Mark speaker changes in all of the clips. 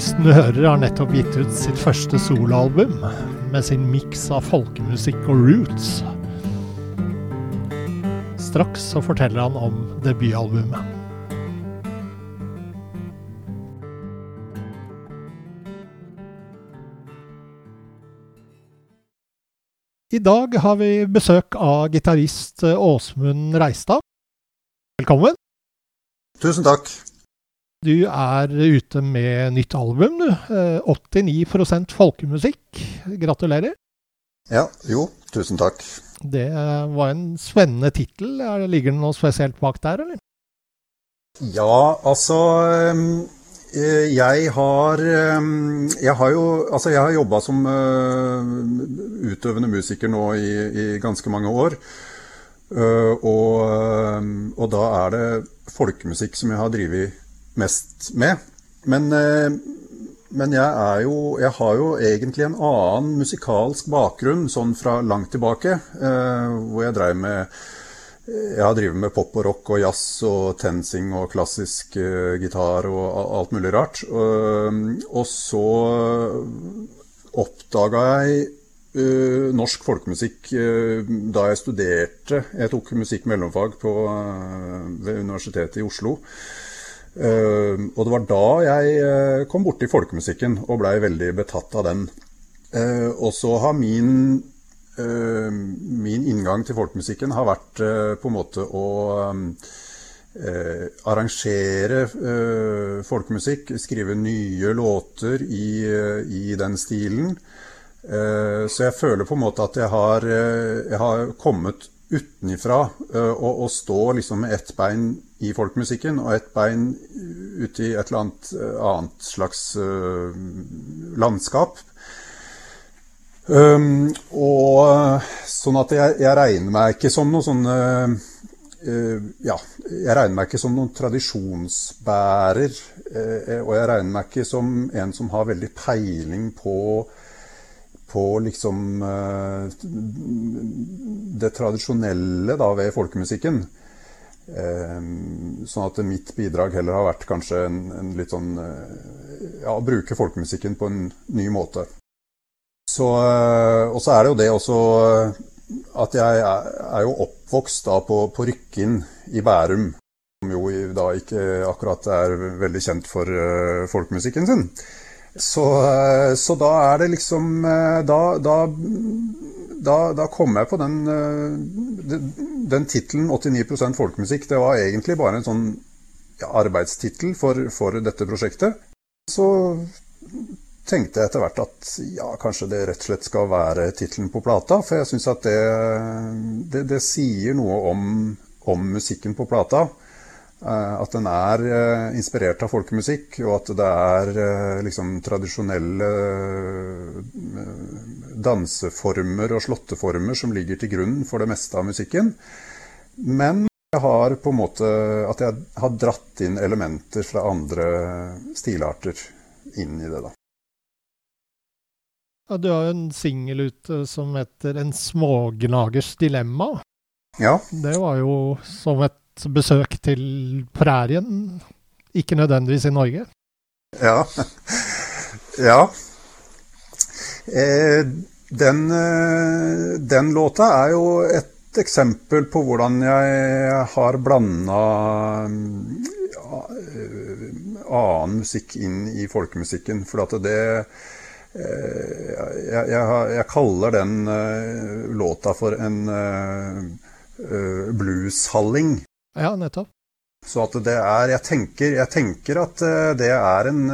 Speaker 1: Artisten du hører, har nettopp gitt ut sitt første soloalbum med sin miks av folkemusikk og roots. Straks så forteller han om debutalbumet. I dag har vi besøk av gitarist Åsmund Reistad. Velkommen.
Speaker 2: Tusen takk.
Speaker 1: Du er ute med nytt album, du. 89% folkemusikk. Gratulerer.
Speaker 2: Ja, jo, tusen takk.
Speaker 1: Det var en spennende tittel. Ligger det noe spesielt bak der, eller?
Speaker 2: Ja, altså Jeg har Jeg har jo Altså, jeg har jobba som utøvende musiker nå i, i ganske mange år. Og, og da er det folkemusikk som jeg har drevet mest med. Men, men jeg, jo, jeg har jo egentlig en annen musikalsk bakgrunn sånn fra langt tilbake. Hvor jeg dreiv med Jeg har drevet med pop og rock og jazz og tensing og klassisk gitar og alt mulig rart. Og så oppdaga jeg Uh, norsk folkemusikk da jeg studerte. Jeg tok musikk mellomfag på, ved Universitetet i Oslo. Og det var da jeg kom borti folkemusikken og blei veldig betatt av den. og så har min, min inngang til folkemusikken har vært på en måte å arrangere folkemusikk, skrive nye låter i, i den stilen. Så jeg føler på en måte at jeg har, jeg har kommet utenifra og, og stå liksom med ett bein i folkemusikken og ett bein ute i et eller annet annet slags landskap. Um, og sånn at jeg, jeg, regner meg ikke som noe sånn uh, Ja, jeg regner meg ikke som noen tradisjonsbærer. Uh, og jeg regner meg ikke som en som har veldig peiling på på liksom det tradisjonelle da, ved folkemusikken. Sånn at mitt bidrag heller har vært kanskje en, en litt sånn Ja, å bruke folkemusikken på en ny måte. Så, og så er det jo det også at jeg er jo oppvokst da på, på Rykkinn i Bærum. Som jo da ikke akkurat er veldig kjent for folkemusikken sin. Så, så, da er det liksom Da, da, da, da kom jeg på den, den tittelen 89% folkemusikk. Det var egentlig bare en sånn arbeidstittel for, for, dette prosjektet. Så tenkte jeg etter hvert at ja, kanskje det rett og slett skal være tittelen på plata. For jeg syns at det, det, det, sier noe om, om musikken på plata. At den er inspirert av folkemusikk, og at det er liksom tradisjonelle danseformer og slåtteformer som ligger til grunn for det meste av musikken. Men jeg har på en måte at jeg har dratt inn elementer fra andre stilarter inn i det, da.
Speaker 1: Ja, du har jo en singel ute som heter 'En smågnagers dilemma'.
Speaker 2: Ja.
Speaker 1: Det var jo som et besøk til prærien, ikke nødvendigvis i Norge.
Speaker 2: Ja. ja. Eh, den, den, låta er jo et eksempel på hvordan jeg har blanda annen musikk inn i folkemusikken. For at det jeg, jeg, jeg, kaller den låta for en blueshalling.
Speaker 1: Ja, nettopp.
Speaker 2: Så at det er jeg tenker, jeg tenker, at det er en,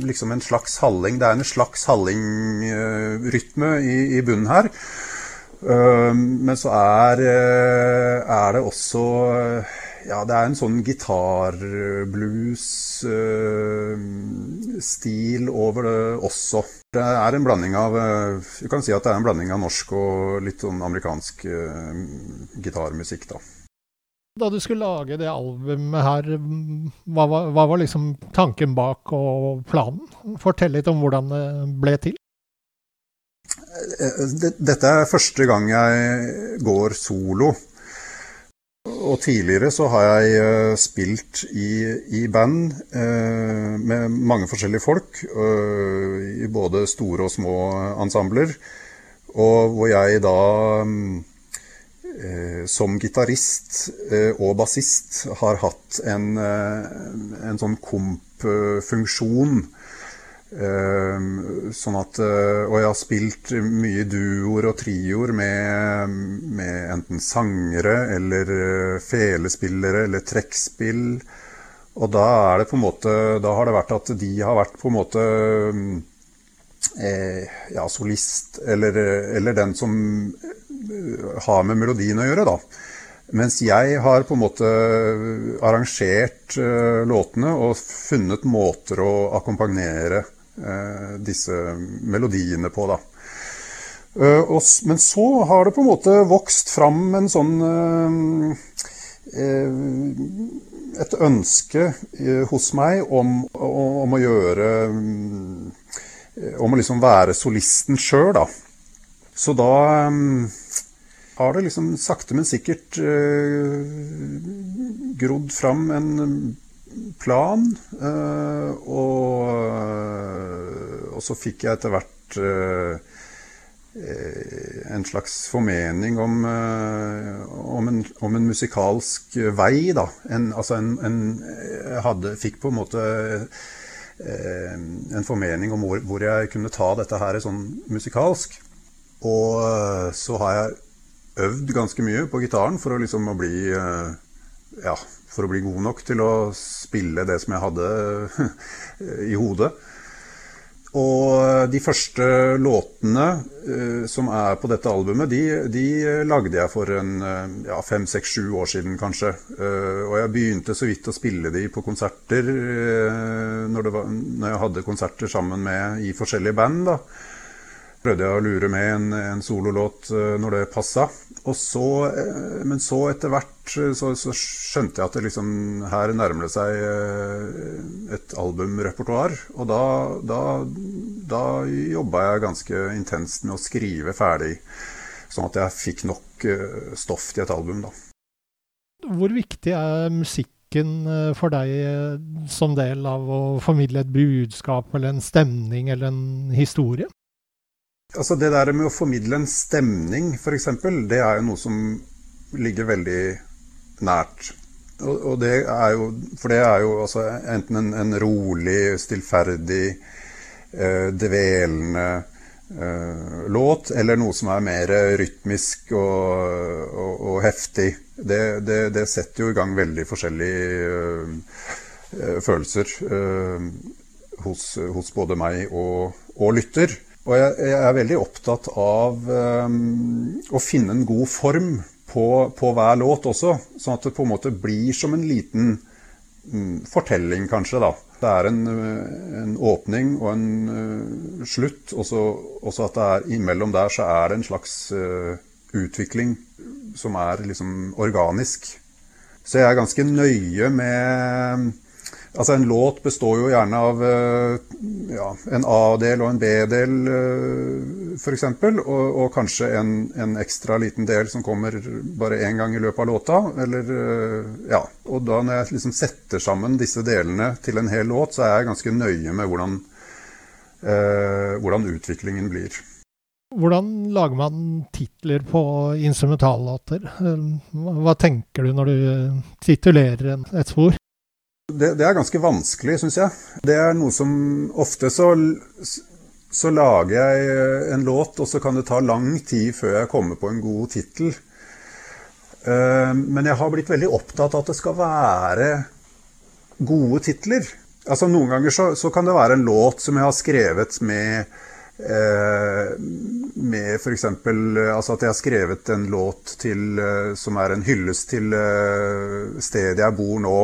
Speaker 2: liksom en slags halling. Det er en slags hallingrytme i, i bunnen her. Men så er, er det også Ja, det er en sånn gitarblues-stil over det også. Det er en blanding av Du kan si at det er en blanding av norsk og litt sånn amerikansk gitarmusikk, da.
Speaker 1: Da du skulle lage det albumet her, hva var, hva var liksom tanken bak og planen? Fortell litt om hvordan det ble til.
Speaker 2: Dette er første gang jeg går solo. Og tidligere så har jeg spilt i, i band eh, med mange forskjellige folk. Eh, I både store og små ensembler. Og hvor jeg da eh, som gitarist og bassist har hatt en, en sånn komp-funksjon sånn at, eh, og jeg har spilt mye duoer og trioer med, med, enten sangere eller eh, felespillere eller trekkspill. Og da er det på en måte Da har det vært at de har vært på en måte eh, ja, solist, eller, eller, den som eh, har med melodien å gjøre, da. Mens jeg har på en måte arrangert uh, låtene og funnet måter å akkompagnere Eh, disse melodiene på. da. Eh, men så har det på en måte vokst fram en sånn eh, Et ønske hos meg om, om å gjøre Om å liksom være solisten sjøl, da. Så da har det liksom sakte, men sikkert grodd fram en plan. Uh, og, og, så fikk jeg etter hvert uh, en slags formening om, eh, om, en, om en, musikalsk vei, da. En, altså en, Jeg hadde, fikk på en måte en formening om hvor, hvor, jeg kunne ta dette her sånn musikalsk. Og så har jeg øvd ganske mye på gitaren for å liksom bli ja, for å bli god nok til å spille det som jeg hadde i hodet. Og de første låtene som er på dette albumet, de, de lagde jeg for en uh, ja, fem, seks, sju år siden, kanskje. Og jeg begynte så vidt å spille de på konserter når, var, når, jeg hadde konserter sammen med i forskjellige band. da prøvde jeg å lure med en, en sololåt uh, når det passa. Så, uh, men så etter hvert uh, så, så, skjønte jeg at liksom her nærmer det seg et albumrepertoar. Og da, da, da jobba jeg ganske intenst med å skrive ferdig, sånn at jeg fikk nok stoff til et album. da.
Speaker 1: Hvor viktig er musikken for deg som del av å formidle et budskap eller en stemning eller en historie?
Speaker 2: Altså Det der med å formidle en stemning, f.eks., det er jo noe som ligger veldig nært. Og, og det er jo, for det er jo altså enten en, en rolig, stillferdig, eh, dvelende eh, låt, eller noe som er mer rytmisk og, og, og heftig. Det, det, det, setter jo i gang veldig forskjellige eh, følelser eh, hos, hos, både meg og lytter. Og jeg, jeg, er veldig opptatt av um, å finne en god form på, på, hver låt også, sånn at det på en måte blir som en liten um, fortelling, kanskje. da. Det er en, en åpning og en uh, slutt, og så at det er imellom der så er det en slags uh, utvikling som er liksom organisk. Så jeg er ganske nøye med Altså En låt består jo gjerne av eh, ja, en A-del og en B-del, eh, f.eks. Og, og kanskje en, en, ekstra liten del som kommer bare én gang i løpet av låta. Eller, eh, ja. Og da når jeg liksom setter sammen disse delene til en hel låt, så er jeg ganske nøye med hvordan, eh, hvordan utviklingen blir.
Speaker 1: Hvordan lager man titler på instrumentallåter? Hva tenker du når du titulerer et spor?
Speaker 2: Det, det er ganske vanskelig, syns jeg. Det er noe som ofte så, så lager jeg en låt, og så kan det ta lang tid før jeg kommer på en god tittel. Eh, men jeg har blitt veldig opptatt av at det skal være gode titler. Altså Noen ganger så, så kan det være en låt som jeg har skrevet med Eh, med f.eks. Altså at jeg har skrevet en låt til, eh, som er en hyllest til eh, stedet jeg bor nå.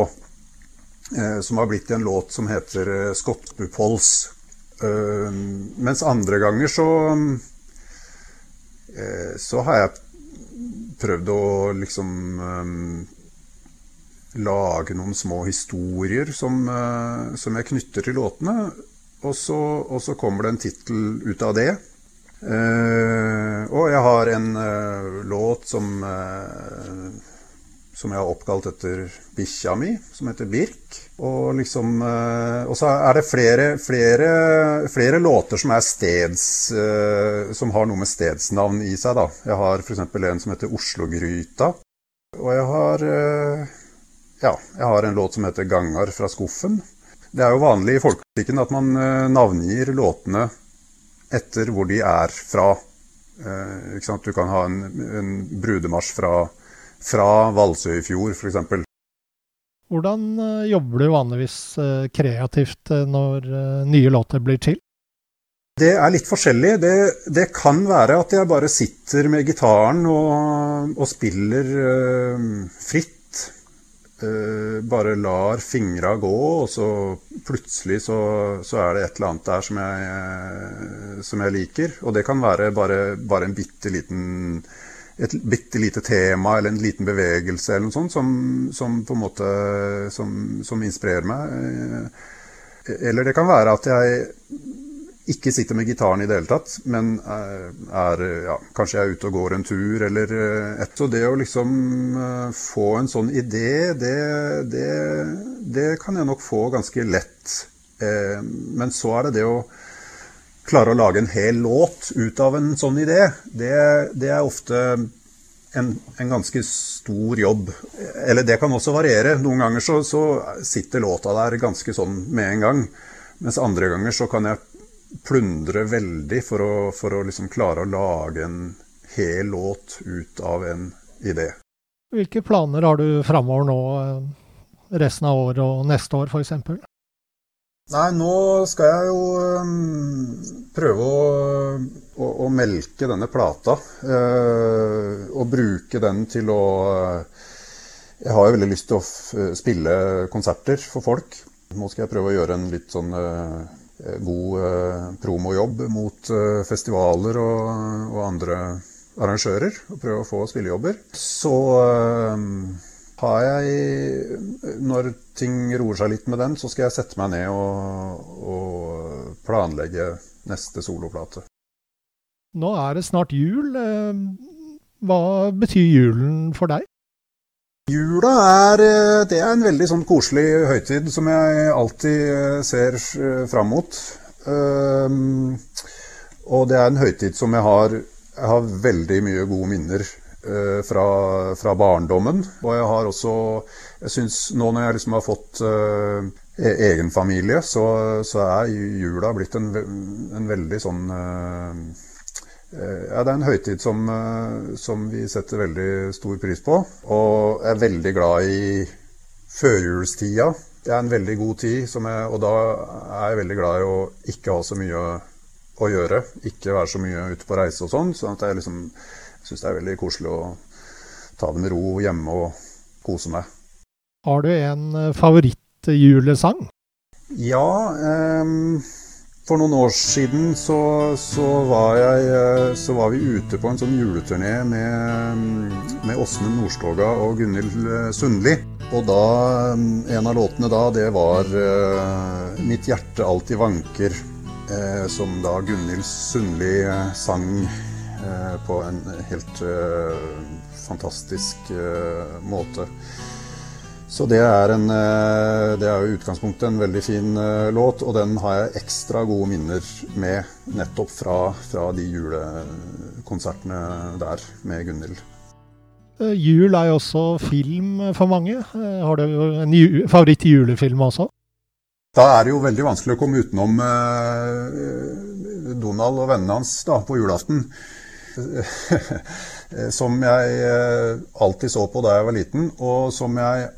Speaker 2: Eh, som har blitt en låt som heter eh, 'Skottbupols'. Eh, mens andre ganger så Så har jeg prøvd å liksom lage noen små historier som, som jeg knytter til låtene. Og så, og så kommer det en tittel ut av det. Eh, og jeg har en eh, låt som, uh, som jeg har oppkalt etter bikkja mi, som heter Birk. Og, liksom, og så er det flere, flere, flere låter som steds Som har noe med stedsnavn i seg. da. Jeg har f.eks. en som heter Oslogryta. Og jeg har, ja, jeg har en låt som heter Gangar fra skuffen. Det er jo vanlig i folkemusikken at man eh, navngir låtene etter hvor de er fra. Eh, du kan ha en, en brudemarsj fra, fra Valsøy i fjor, f.eks.
Speaker 1: Hvordan eh, jobber du vanligvis kreativt når nye låter blir til?
Speaker 2: Det er litt forskjellig. Det, det, kan være at jeg bare sitter med gitaren og, og spiller øh, fritt Uh, bare lar fingra gå, og så plutselig så, så, er det et eller annet der som jeg, som jeg liker. Og det kan være bare, bare en bitte liten et bitte lite tema eller en liten bevegelse eller noe sånt som, som på en måte som, som inspirerer meg. Uh, eller det kan være at jeg ikke sitter med gitaren i det hele tatt, men eh, er, ja, kanskje jeg er ute og går en tur eller eh, et. Så det å liksom eh, få en sånn idé, det, det, det kan jeg nok få ganske lett. Men så er det det å klare å lage en hel låt ut av en sånn idé. Det, det er ofte en, en, ganske stor jobb. Eller det kan også variere. Noen ganger så, så sitter låta der ganske sånn med en gang. Mens andre ganger så kan jeg plundre veldig for å, for å liksom klare å lage en hel låt ut av en idé.
Speaker 1: Hvilke planer har du framover nå, resten av året og neste år f.eks.?
Speaker 2: Nei, nå skal jeg jo um, prøve å, å, å, melke denne plata. Uh, og bruke den til å uh, Jeg har jo veldig lyst til å spille konserter for folk. Nå skal jeg prøve å gjøre en litt sånn Eh, god eh, promojobb mot eh, festivaler og, og, andre arrangører. Og prøve å få spillejobber. Så har jeg Når ting roer seg litt med den, så skal jeg sette meg ned og, og planlegge neste soloplate.
Speaker 1: Nå er det snart jul. Hva betyr julen for deg?
Speaker 2: Jula er, eh, det er en veldig sånn koselig høytid som jeg alltid eh, ser eh, fram mot. Um, og det er en høytid som jeg har, jeg har veldig mye gode minner fra, fra, barndommen. Og jeg har også Jeg syns nå når jeg liksom har fått uh, egen familie, så, så, er jula blitt en, en veldig sånn Eh, ja, det er en høytid som, eh, som, vi setter veldig stor pris på. Og jeg er veldig glad i førjulstida. Det er en veldig god tid, jeg, og da er jeg veldig glad i å ikke ha så mye å gjøre. Ikke være så mye ute på reise og sånn. sånn at jeg liksom syns det er veldig koselig å ta det med ro hjemme og kose meg.
Speaker 1: Har du en eh, favorittjulesang?
Speaker 2: Ja. Eh, for noen år siden så, så, var jeg, eh, så, var vi ute på en sånn juleturné med, med Åsmund Nordstoga og Gunhild eh, Sundli. Og da, eh, en av låtene da, det var 'Mitt hjerte alltid vanker', som da Gunhild Sundli sang på en helt fantastisk måte. Så det er, en, eh, det er jo utgangspunktet en veldig fin eh, låt, og den har jeg ekstra gode minner med nettopp fra, fra de julekonsertene der med Gunhild.
Speaker 1: Eh, Jul er jo også film for mange. Eh, Har du en ju favoritt-julefilm også?
Speaker 2: Da er det jo veldig vanskelig å komme utenom eh, Donald og vennene hans da, på julaften. som jeg eh, alltid så på da jeg var liten, og som jeg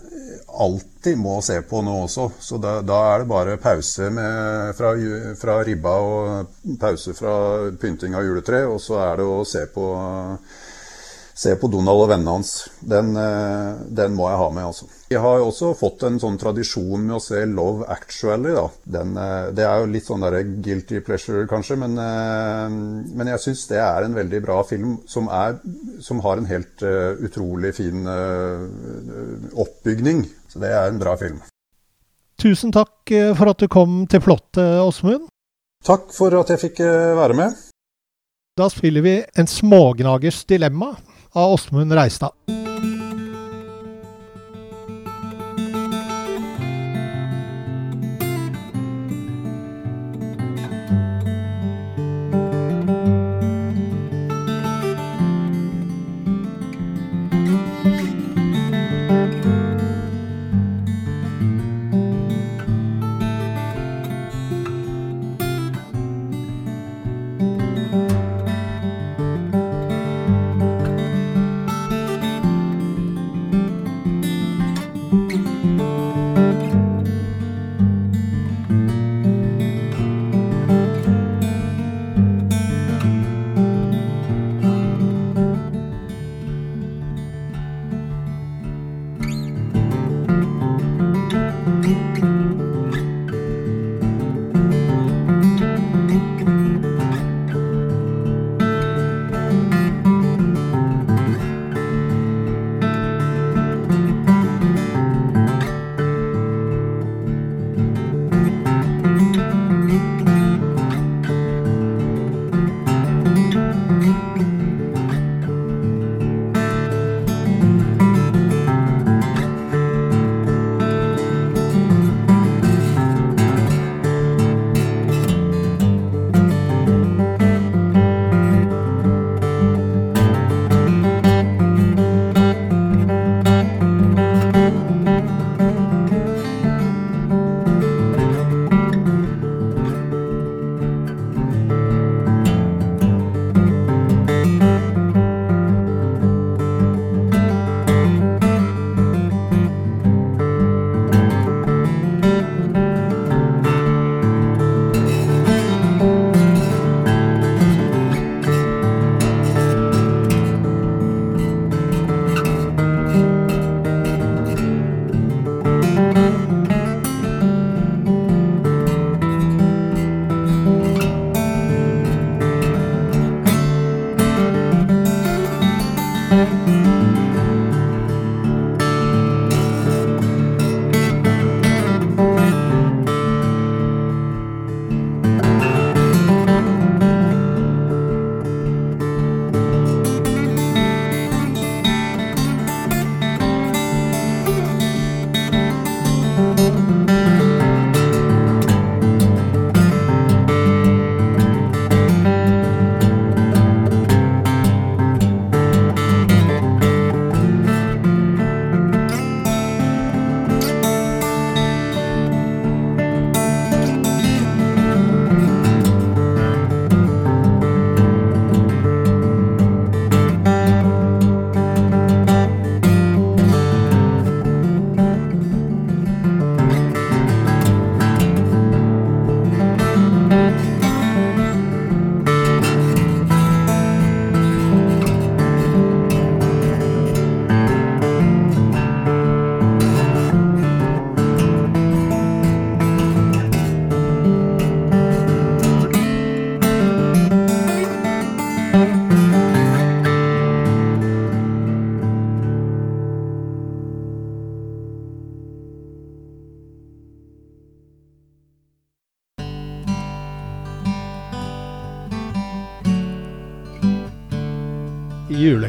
Speaker 2: alltid må se på nå også. Så da, da er det bare pause med, fra, fra ribba og pause fra pynting av juletre, og så er det å se på, se på Donald og vennene hans. Den, eh, den må jeg ha med, altså. Vi har jo også fått en sånn tradisjon med å se Love Actually, da. Den, eh, det er jo litt sånn der guilty pleasure, kanskje, men, eh, men jeg syns det er en veldig bra film som, er, som har en helt uh, utrolig fin uh, oppbygning. Så det er en bra film.
Speaker 1: Tusen takk for at du kom til flotte, Åsmund.
Speaker 2: Takk for at jeg fikk være med.
Speaker 1: Da spiller vi En smågnagers dilemma av Åsmund Reistad.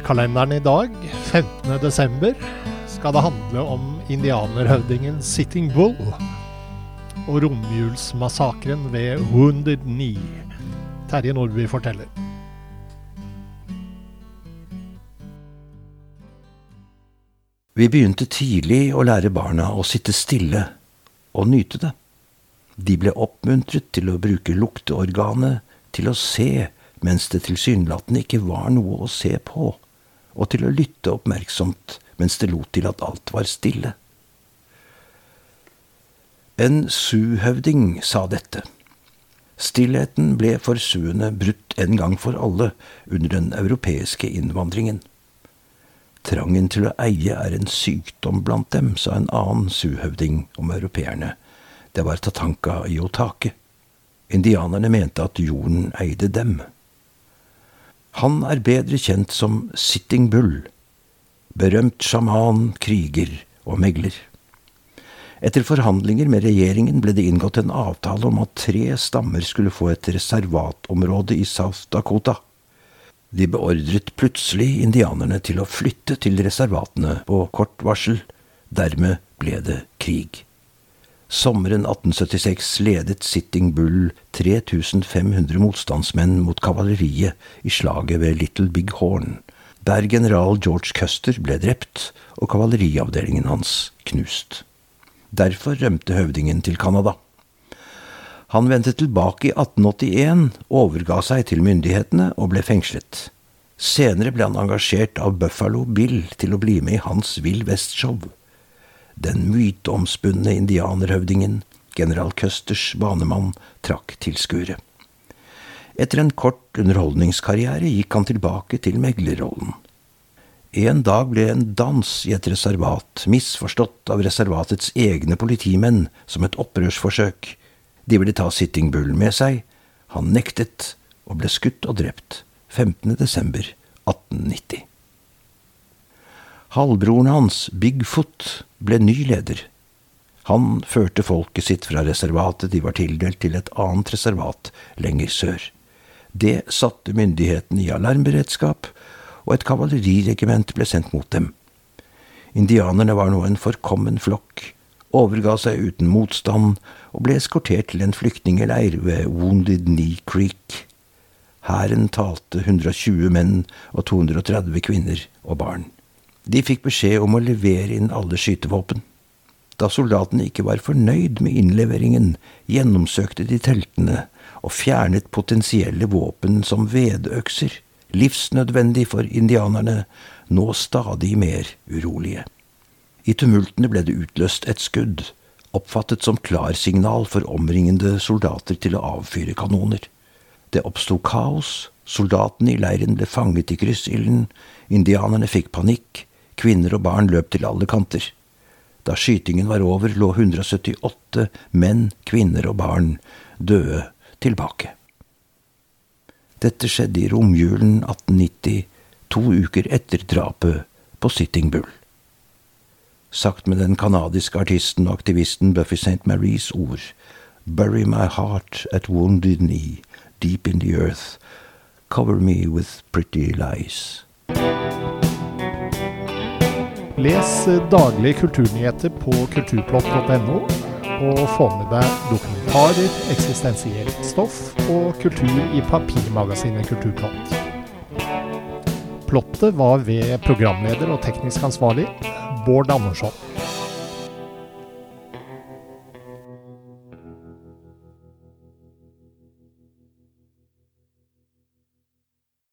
Speaker 1: Julekalenderen i dag, 15. desember, skal det handle om indianerhøvdingen Sitting Bull og romjulsmassakren ved Wounded Knee. Terje Nordby forteller.
Speaker 3: Vi begynte tidlig å lære barna å sitte stille og nyte det. De ble oppmuntret til å bruke lukteorganet til å se mens det tilsynelatende ikke var noe å se på, og til å lytte oppmerksomt mens det lot til at alt var stille. En suhøvding sa dette. Stillheten ble for suene brutt en gang for alle under den europeiske innvandringen. Trangen til å eie er en sykdom blant dem, sa en annen suhøvding om europeerne. Det var Tatanka i Otake. Indianerne mente at jorden eide dem. Han er bedre kjent som Sitting Bull, berømt sjaman, kriger og megler. Etter forhandlinger med regjeringen ble det inngått en avtale om at tre stammer skulle få et reservatområde i South Dakota. De beordret plutselig indianerne til å flytte til reservatene på kort varsel. Dermed ble det krig. Sommeren 1876 ledet Sitting Bull 3500 motstandsmenn mot kavaleriet i slaget ved Little Big Horn, der general George Custer ble drept og kavaleriavdelingen hans knust. Derfor rømte høvdingen til Canada. Han vendte tilbake i 1881, overga seg til myndighetene og ble fengslet. Senere ble han engasjert av Buffalo Bill til å bli med i hans Vill Vest-show den myteomspunne indianerhøvdingen, general Custers banemann, trakk tilskuere. Etter en kort underholdningskarriere gikk han tilbake til meglerrollen. En dag ble en dans i et reservat misforstått av reservatets egne politimenn som et opprørsforsøk. De ville ta Sitting Bull med seg. Han nektet, og ble skutt og drept 15. desember 1890. Halvbroren hans, Bigfoot, ble ny leder. Han førte folket sitt fra reservatet de var tildelt, til et annet reservat lenger sør. Det satte myndighetene i alarmberedskap, og et kavaleriregiment ble sendt mot dem. Indianerne var nå en forkommen flokk, overga seg uten motstand og ble eskortert til en flyktningeleir ved Wounded Knee Creek. Hæren talte 120 menn og 230 kvinner og barn. De fikk beskjed om å levere inn alle skytevåpen. Da soldatene ikke var fornøyd med innleveringen, gjennomsøkte de teltene og fjernet potensielle våpen som vedøkser, livsnødvendig for indianerne, nå stadig mer urolige. I tumultene ble det utløst et skudd, oppfattet som klarsignal for omringende soldater til å avfyre kanoner. Det oppsto kaos, soldatene i leiren ble fanget i kryssilden, indianerne fikk panikk, Kvinner og barn løp til alle kanter. Da skytingen var over, lå 178 menn, kvinner og barn døde tilbake. Dette skjedde i romjulen 1890, to uker etter drapet på Sitting Bull. Sagt med den canadiske artisten og aktivisten Buffy St. Maries ord, Bury my heart at wounded knee, deep in the earth, cover me with pretty lies.
Speaker 1: Les daglige kulturnyheter på kulturplott.no, og få med deg dokumentarer, eksistensielt stoff og kultur i papirmagasinet Kulturplott. Plottet var ved programleder og teknisk ansvarlig Bård Andersson.